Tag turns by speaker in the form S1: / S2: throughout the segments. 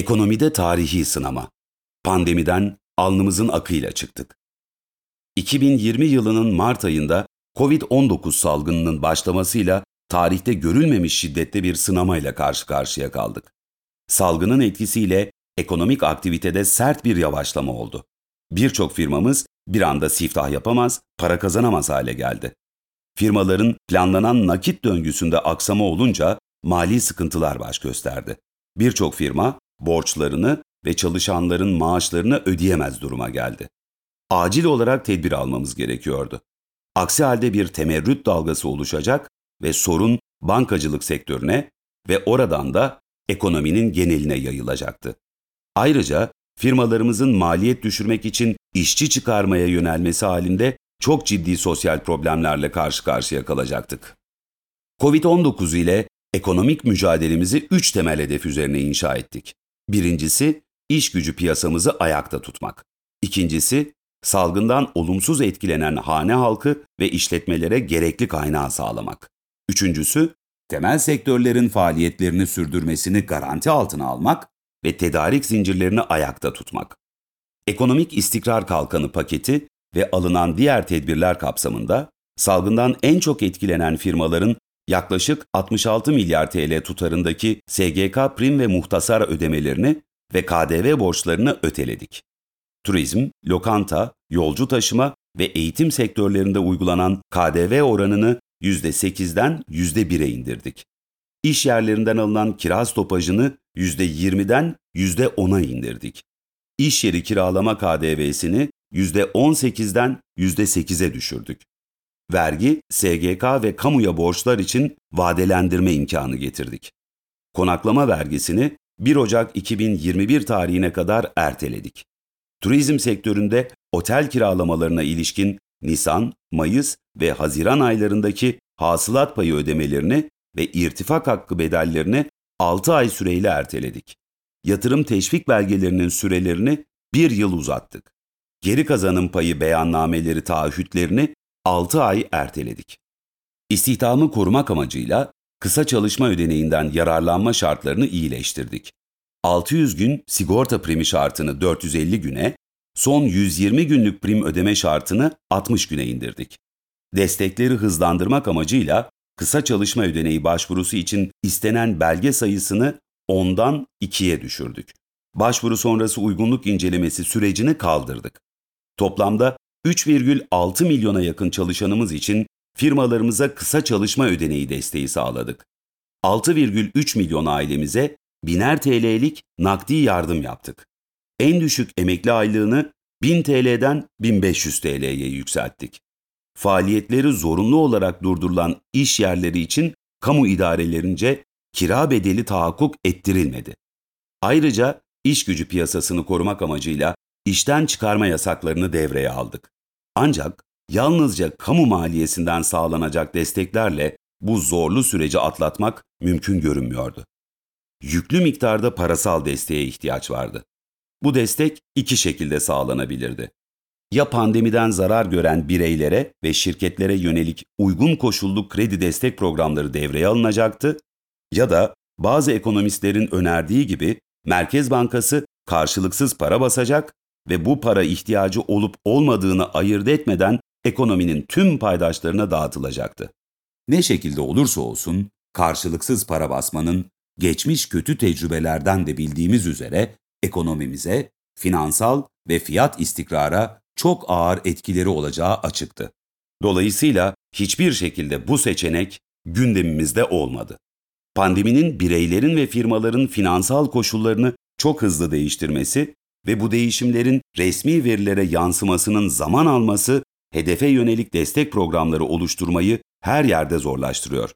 S1: Ekonomide tarihi sınama. Pandemiden alnımızın akıyla çıktık. 2020 yılının Mart ayında COVID-19 salgınının başlamasıyla tarihte görülmemiş şiddette bir sınamayla karşı karşıya kaldık. Salgının etkisiyle ekonomik aktivitede sert bir yavaşlama oldu. Birçok firmamız bir anda siftah yapamaz, para kazanamaz hale geldi. Firmaların planlanan nakit döngüsünde aksama olunca mali sıkıntılar baş gösterdi. Birçok firma borçlarını ve çalışanların maaşlarını ödeyemez duruma geldi. Acil olarak tedbir almamız gerekiyordu. Aksi halde bir temerrüt dalgası oluşacak ve sorun bankacılık sektörüne ve oradan da ekonominin geneline yayılacaktı. Ayrıca firmalarımızın maliyet düşürmek için işçi çıkarmaya yönelmesi halinde çok ciddi sosyal problemlerle karşı karşıya kalacaktık. Covid-19 ile ekonomik mücadelemizi üç temel hedef üzerine inşa ettik. Birincisi, iş gücü piyasamızı ayakta tutmak. İkincisi, salgından olumsuz etkilenen hane halkı ve işletmelere gerekli kaynağı sağlamak. Üçüncüsü, temel sektörlerin faaliyetlerini sürdürmesini garanti altına almak ve tedarik zincirlerini ayakta tutmak. Ekonomik istikrar kalkanı paketi ve alınan diğer tedbirler kapsamında salgından en çok etkilenen firmaların yaklaşık 66 milyar TL tutarındaki SGK prim ve muhtasar ödemelerini ve KDV borçlarını öteledik. Turizm, lokanta, yolcu taşıma ve eğitim sektörlerinde uygulanan KDV oranını %8'den %1'e indirdik. İş yerlerinden alınan kira stopajını %20'den %10'a indirdik. İş yeri kiralama KDV'sini %18'den %8'e düşürdük. Vergi, SGK ve kamuya borçlar için vadelendirme imkanı getirdik. Konaklama vergisini 1 Ocak 2021 tarihine kadar erteledik. Turizm sektöründe otel kiralamalarına ilişkin Nisan, Mayıs ve Haziran aylarındaki hasılat payı ödemelerini ve irtifak hakkı bedellerini 6 ay süreyle erteledik. Yatırım teşvik belgelerinin sürelerini 1 yıl uzattık. Geri kazanım payı beyannameleri taahhütlerini 6 ay erteledik. İstihdamı korumak amacıyla kısa çalışma ödeneğinden yararlanma şartlarını iyileştirdik. 600 gün sigorta primi şartını 450 güne, son 120 günlük prim ödeme şartını 60 güne indirdik. Destekleri hızlandırmak amacıyla kısa çalışma ödeneği başvurusu için istenen belge sayısını 10'dan 2'ye düşürdük. Başvuru sonrası uygunluk incelemesi sürecini kaldırdık. Toplamda 3,6 milyona yakın çalışanımız için firmalarımıza kısa çalışma ödeneği desteği sağladık. 6,3 milyon ailemize biner TL'lik nakdi yardım yaptık. En düşük emekli aylığını 1000 TL'den 1500 TL'ye yükselttik. Faaliyetleri zorunlu olarak durdurulan iş yerleri için kamu idarelerince kira bedeli tahakkuk ettirilmedi. Ayrıca iş gücü piyasasını korumak amacıyla işten çıkarma yasaklarını devreye aldık. Ancak yalnızca kamu maliyesinden sağlanacak desteklerle bu zorlu süreci atlatmak mümkün görünmüyordu. Yüklü miktarda parasal desteğe ihtiyaç vardı. Bu destek iki şekilde sağlanabilirdi. Ya pandemiden zarar gören bireylere ve şirketlere yönelik uygun koşullu kredi destek programları devreye alınacaktı ya da bazı ekonomistlerin önerdiği gibi Merkez Bankası karşılıksız para basacak ve bu para ihtiyacı olup olmadığını ayırt etmeden ekonominin tüm paydaşlarına dağıtılacaktı. Ne şekilde olursa olsun karşılıksız para basmanın geçmiş kötü tecrübelerden de bildiğimiz üzere ekonomimize, finansal ve fiyat istikrara çok ağır etkileri olacağı açıktı. Dolayısıyla hiçbir şekilde bu seçenek gündemimizde olmadı. Pandeminin bireylerin ve firmaların finansal koşullarını çok hızlı değiştirmesi ve bu değişimlerin resmi verilere yansımasının zaman alması, hedefe yönelik destek programları oluşturmayı her yerde zorlaştırıyor.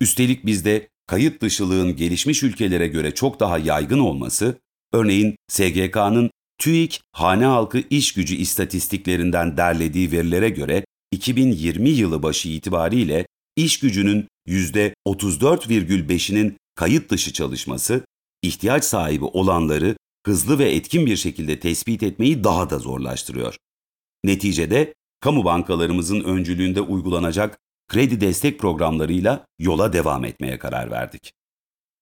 S1: Üstelik bizde kayıt dışılığın gelişmiş ülkelere göre çok daha yaygın olması, örneğin SGK'nın TÜİK hane halkı iş gücü istatistiklerinden derlediği verilere göre 2020 yılı başı itibariyle iş gücünün %34,5'inin kayıt dışı çalışması, ihtiyaç sahibi olanları hızlı ve etkin bir şekilde tespit etmeyi daha da zorlaştırıyor. Neticede kamu bankalarımızın öncülüğünde uygulanacak kredi destek programlarıyla yola devam etmeye karar verdik.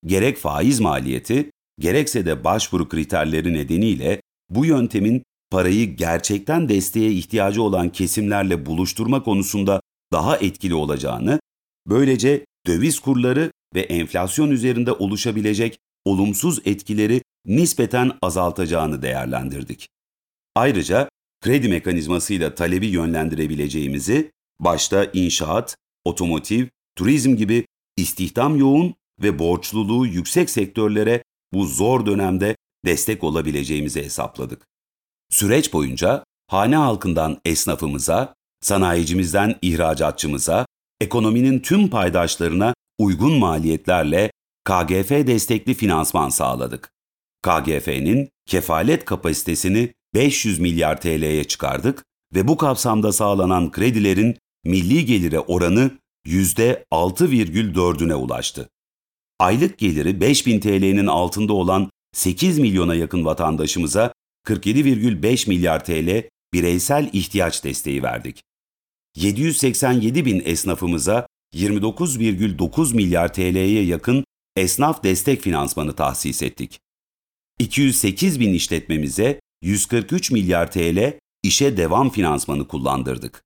S1: Gerek faiz maliyeti, gerekse de başvuru kriterleri nedeniyle bu yöntemin parayı gerçekten desteğe ihtiyacı olan kesimlerle buluşturma konusunda daha etkili olacağını, böylece döviz kurları ve enflasyon üzerinde oluşabilecek olumsuz etkileri nispeten azaltacağını değerlendirdik. Ayrıca kredi mekanizmasıyla talebi yönlendirebileceğimizi, başta inşaat, otomotiv, turizm gibi istihdam yoğun ve borçluluğu yüksek sektörlere bu zor dönemde destek olabileceğimizi hesapladık. Süreç boyunca hane halkından esnafımıza, sanayicimizden ihracatçımıza, ekonominin tüm paydaşlarına uygun maliyetlerle KGF destekli finansman sağladık. KGF'nin kefalet kapasitesini 500 milyar TL'ye çıkardık ve bu kapsamda sağlanan kredilerin milli gelire oranı %6,4'üne ulaştı. Aylık geliri 5000 TL'nin altında olan 8 milyona yakın vatandaşımıza 47,5 milyar TL bireysel ihtiyaç desteği verdik. 787 bin esnafımıza 29,9 milyar TL'ye yakın esnaf destek finansmanı tahsis ettik. 208 bin işletmemize 143 milyar TL işe devam finansmanı kullandırdık.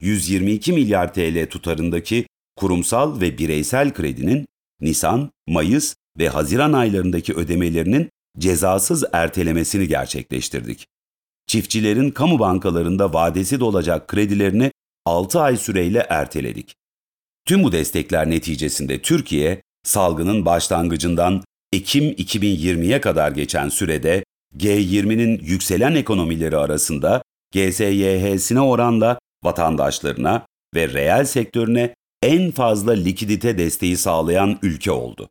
S1: 122 milyar TL tutarındaki kurumsal ve bireysel kredinin Nisan, Mayıs ve Haziran aylarındaki ödemelerinin cezasız ertelemesini gerçekleştirdik. Çiftçilerin kamu bankalarında vadesi dolacak kredilerini 6 ay süreyle erteledik. Tüm bu destekler neticesinde Türkiye, salgının başlangıcından Ekim 2020'ye kadar geçen sürede G20'nin yükselen ekonomileri arasında GSYH'sine oranla vatandaşlarına ve reel sektörüne en fazla likidite desteği sağlayan ülke oldu.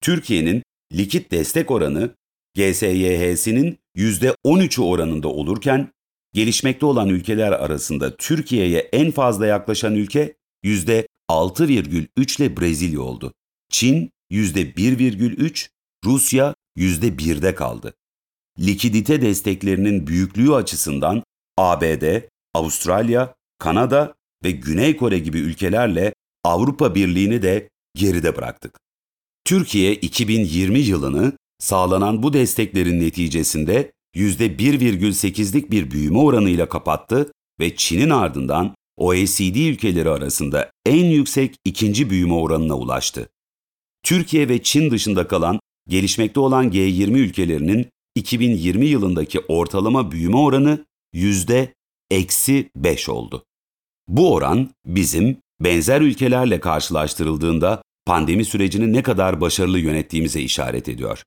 S1: Türkiye'nin likit destek oranı GSYH'sinin %13'ü oranında olurken, gelişmekte olan ülkeler arasında Türkiye'ye en fazla yaklaşan ülke %6,3 ile Brezilya oldu. Çin %1,3, Rusya %1'de kaldı. Likidite desteklerinin büyüklüğü açısından ABD, Avustralya, Kanada ve Güney Kore gibi ülkelerle Avrupa Birliği'ni de geride bıraktık. Türkiye 2020 yılını sağlanan bu desteklerin neticesinde %1,8'lik bir büyüme oranıyla kapattı ve Çin'in ardından OECD ülkeleri arasında en yüksek ikinci büyüme oranına ulaştı. Türkiye ve Çin dışında kalan gelişmekte olan G20 ülkelerinin 2020 yılındaki ortalama büyüme oranı yüzde eksi 5 oldu. Bu oran bizim benzer ülkelerle karşılaştırıldığında pandemi sürecini ne kadar başarılı yönettiğimize işaret ediyor.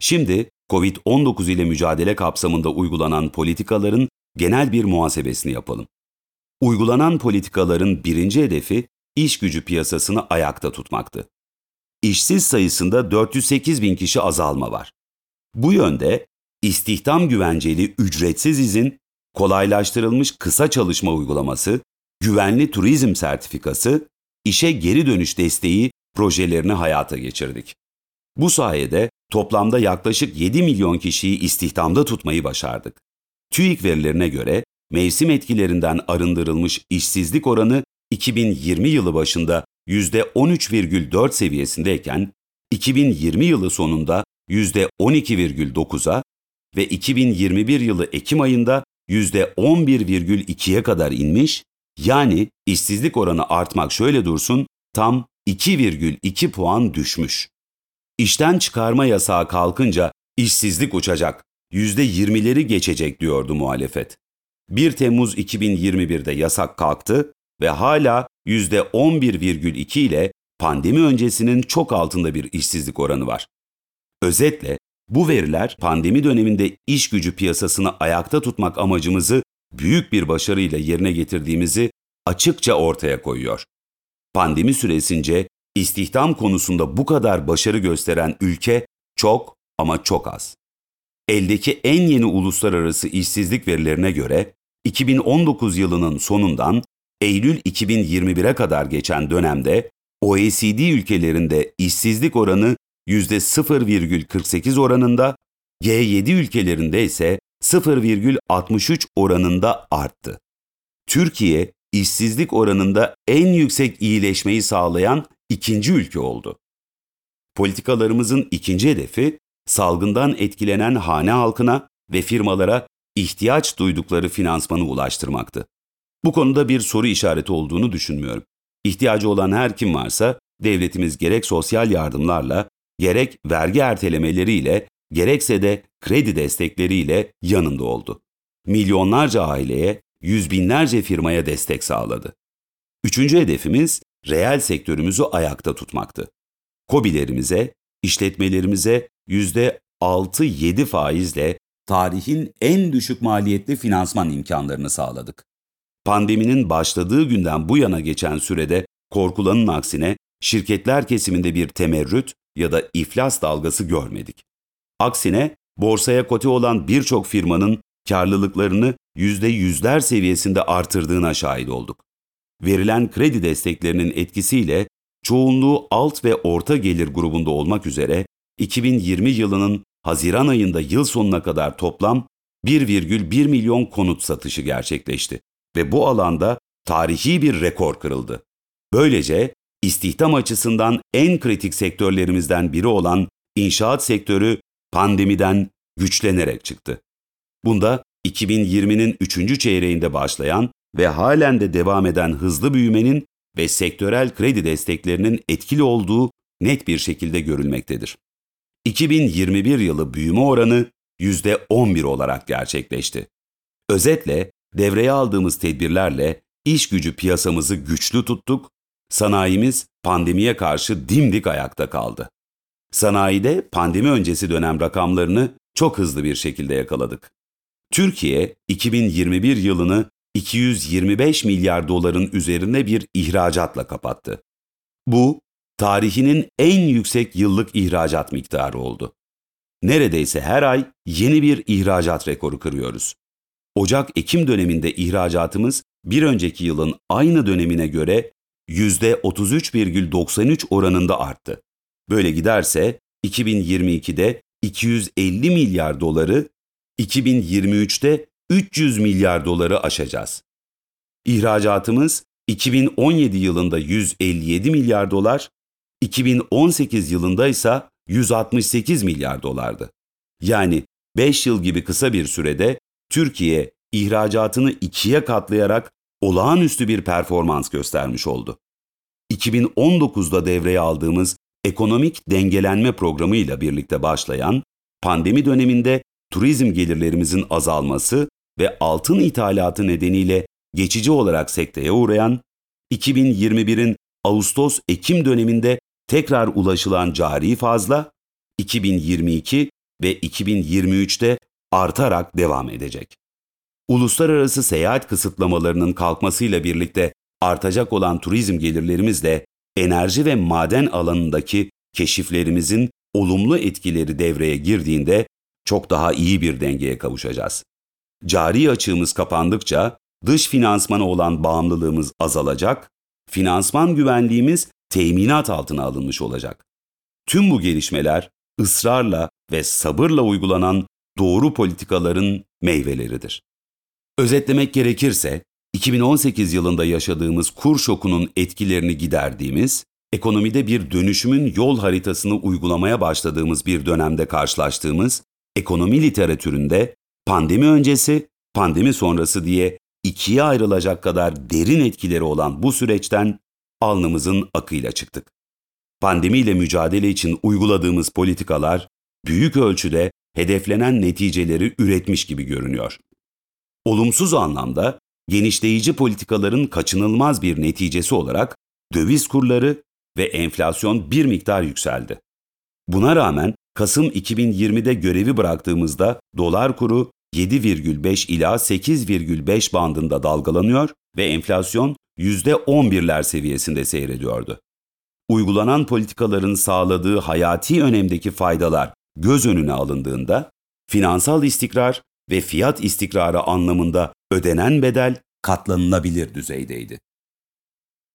S1: Şimdi COVID-19 ile mücadele kapsamında uygulanan politikaların genel bir muhasebesini yapalım. Uygulanan politikaların birinci hedefi iş gücü piyasasını ayakta tutmaktı. İşsiz sayısında 408 bin kişi azalma var. Bu yönde istihdam güvenceli ücretsiz izin, kolaylaştırılmış kısa çalışma uygulaması, güvenli turizm sertifikası, işe geri dönüş desteği projelerini hayata geçirdik. Bu sayede toplamda yaklaşık 7 milyon kişiyi istihdamda tutmayı başardık. TÜİK verilerine göre mevsim etkilerinden arındırılmış işsizlik oranı 2020 yılı başında %13,4 seviyesindeyken 2020 yılı sonunda %12,9'a ve 2021 yılı Ekim ayında %11,2'ye kadar inmiş, yani işsizlik oranı artmak şöyle dursun, tam 2,2 puan düşmüş. İşten çıkarma yasağı kalkınca işsizlik uçacak, %20'leri geçecek diyordu muhalefet. 1 Temmuz 2021'de yasak kalktı ve hala %11,2 ile pandemi öncesinin çok altında bir işsizlik oranı var. Özetle bu veriler pandemi döneminde iş gücü piyasasını ayakta tutmak amacımızı büyük bir başarıyla yerine getirdiğimizi açıkça ortaya koyuyor. Pandemi süresince istihdam konusunda bu kadar başarı gösteren ülke çok ama çok az. Eldeki en yeni uluslararası işsizlik verilerine göre 2019 yılının sonundan Eylül 2021'e kadar geçen dönemde OECD ülkelerinde işsizlik oranı %0,48 oranında, G7 ülkelerinde ise 0,63 oranında arttı. Türkiye, işsizlik oranında en yüksek iyileşmeyi sağlayan ikinci ülke oldu. Politikalarımızın ikinci hedefi, salgından etkilenen hane halkına ve firmalara ihtiyaç duydukları finansmanı ulaştırmaktı. Bu konuda bir soru işareti olduğunu düşünmüyorum. İhtiyacı olan her kim varsa devletimiz gerek sosyal yardımlarla, gerek vergi ertelemeleriyle, gerekse de kredi destekleriyle yanında oldu. Milyonlarca aileye, yüz binlerce firmaya destek sağladı. Üçüncü hedefimiz reel sektörümüzü ayakta tutmaktı. Kobilerimize, işletmelerimize %6-7 faizle tarihin en düşük maliyetli finansman imkanlarını sağladık. Pandeminin başladığı günden bu yana geçen sürede korkulanın aksine şirketler kesiminde bir temerrüt ya da iflas dalgası görmedik. Aksine borsaya kote olan birçok firmanın karlılıklarını yüzde yüzler seviyesinde artırdığına şahit olduk. Verilen kredi desteklerinin etkisiyle çoğunluğu alt ve orta gelir grubunda olmak üzere 2020 yılının Haziran ayında yıl sonuna kadar toplam 1,1 milyon konut satışı gerçekleşti ve bu alanda tarihi bir rekor kırıldı. Böylece istihdam açısından en kritik sektörlerimizden biri olan inşaat sektörü pandemiden güçlenerek çıktı. Bunda 2020'nin 3. çeyreğinde başlayan ve halen de devam eden hızlı büyümenin ve sektörel kredi desteklerinin etkili olduğu net bir şekilde görülmektedir. 2021 yılı büyüme oranı %11 olarak gerçekleşti. Özetle devreye aldığımız tedbirlerle iş gücü piyasamızı güçlü tuttuk, sanayimiz pandemiye karşı dimdik ayakta kaldı. Sanayide pandemi öncesi dönem rakamlarını çok hızlı bir şekilde yakaladık. Türkiye 2021 yılını 225 milyar doların üzerinde bir ihracatla kapattı. Bu tarihinin en yüksek yıllık ihracat miktarı oldu. Neredeyse her ay yeni bir ihracat rekoru kırıyoruz. Ocak-Ekim döneminde ihracatımız bir önceki yılın aynı dönemine göre %33,93 oranında arttı. Böyle giderse 2022'de 250 milyar doları, 2023'te 300 milyar doları aşacağız. İhracatımız 2017 yılında 157 milyar dolar, 2018 yılında ise 168 milyar dolardı. Yani 5 yıl gibi kısa bir sürede Türkiye ihracatını ikiye katlayarak olağanüstü bir performans göstermiş oldu. 2019'da devreye aldığımız ekonomik dengelenme programı ile birlikte başlayan pandemi döneminde turizm gelirlerimizin azalması ve altın ithalatı nedeniyle geçici olarak sekteye uğrayan, 2021'in Ağustos-Ekim döneminde tekrar ulaşılan cari fazla 2022 ve 2023'te artarak devam edecek. Uluslararası seyahat kısıtlamalarının kalkmasıyla birlikte artacak olan turizm gelirlerimizle enerji ve maden alanındaki keşiflerimizin olumlu etkileri devreye girdiğinde çok daha iyi bir dengeye kavuşacağız. Cari açığımız kapandıkça dış finansmana olan bağımlılığımız azalacak, finansman güvenliğimiz teminat altına alınmış olacak. Tüm bu gelişmeler ısrarla ve sabırla uygulanan doğru politikaların meyveleridir. Özetlemek gerekirse, 2018 yılında yaşadığımız kur şokunun etkilerini giderdiğimiz, ekonomide bir dönüşümün yol haritasını uygulamaya başladığımız bir dönemde karşılaştığımız ekonomi literatüründe pandemi öncesi, pandemi sonrası diye ikiye ayrılacak kadar derin etkileri olan bu süreçten alnımızın akıyla çıktık. Pandemiyle mücadele için uyguladığımız politikalar büyük ölçüde hedeflenen neticeleri üretmiş gibi görünüyor. Olumsuz anlamda genişleyici politikaların kaçınılmaz bir neticesi olarak döviz kurları ve enflasyon bir miktar yükseldi. Buna rağmen Kasım 2020'de görevi bıraktığımızda dolar kuru 7,5 ila 8,5 bandında dalgalanıyor ve enflasyon %11'ler seviyesinde seyrediyordu. Uygulanan politikaların sağladığı hayati önemdeki faydalar göz önüne alındığında finansal istikrar ve fiyat istikrarı anlamında ödenen bedel katlanılabilir düzeydeydi.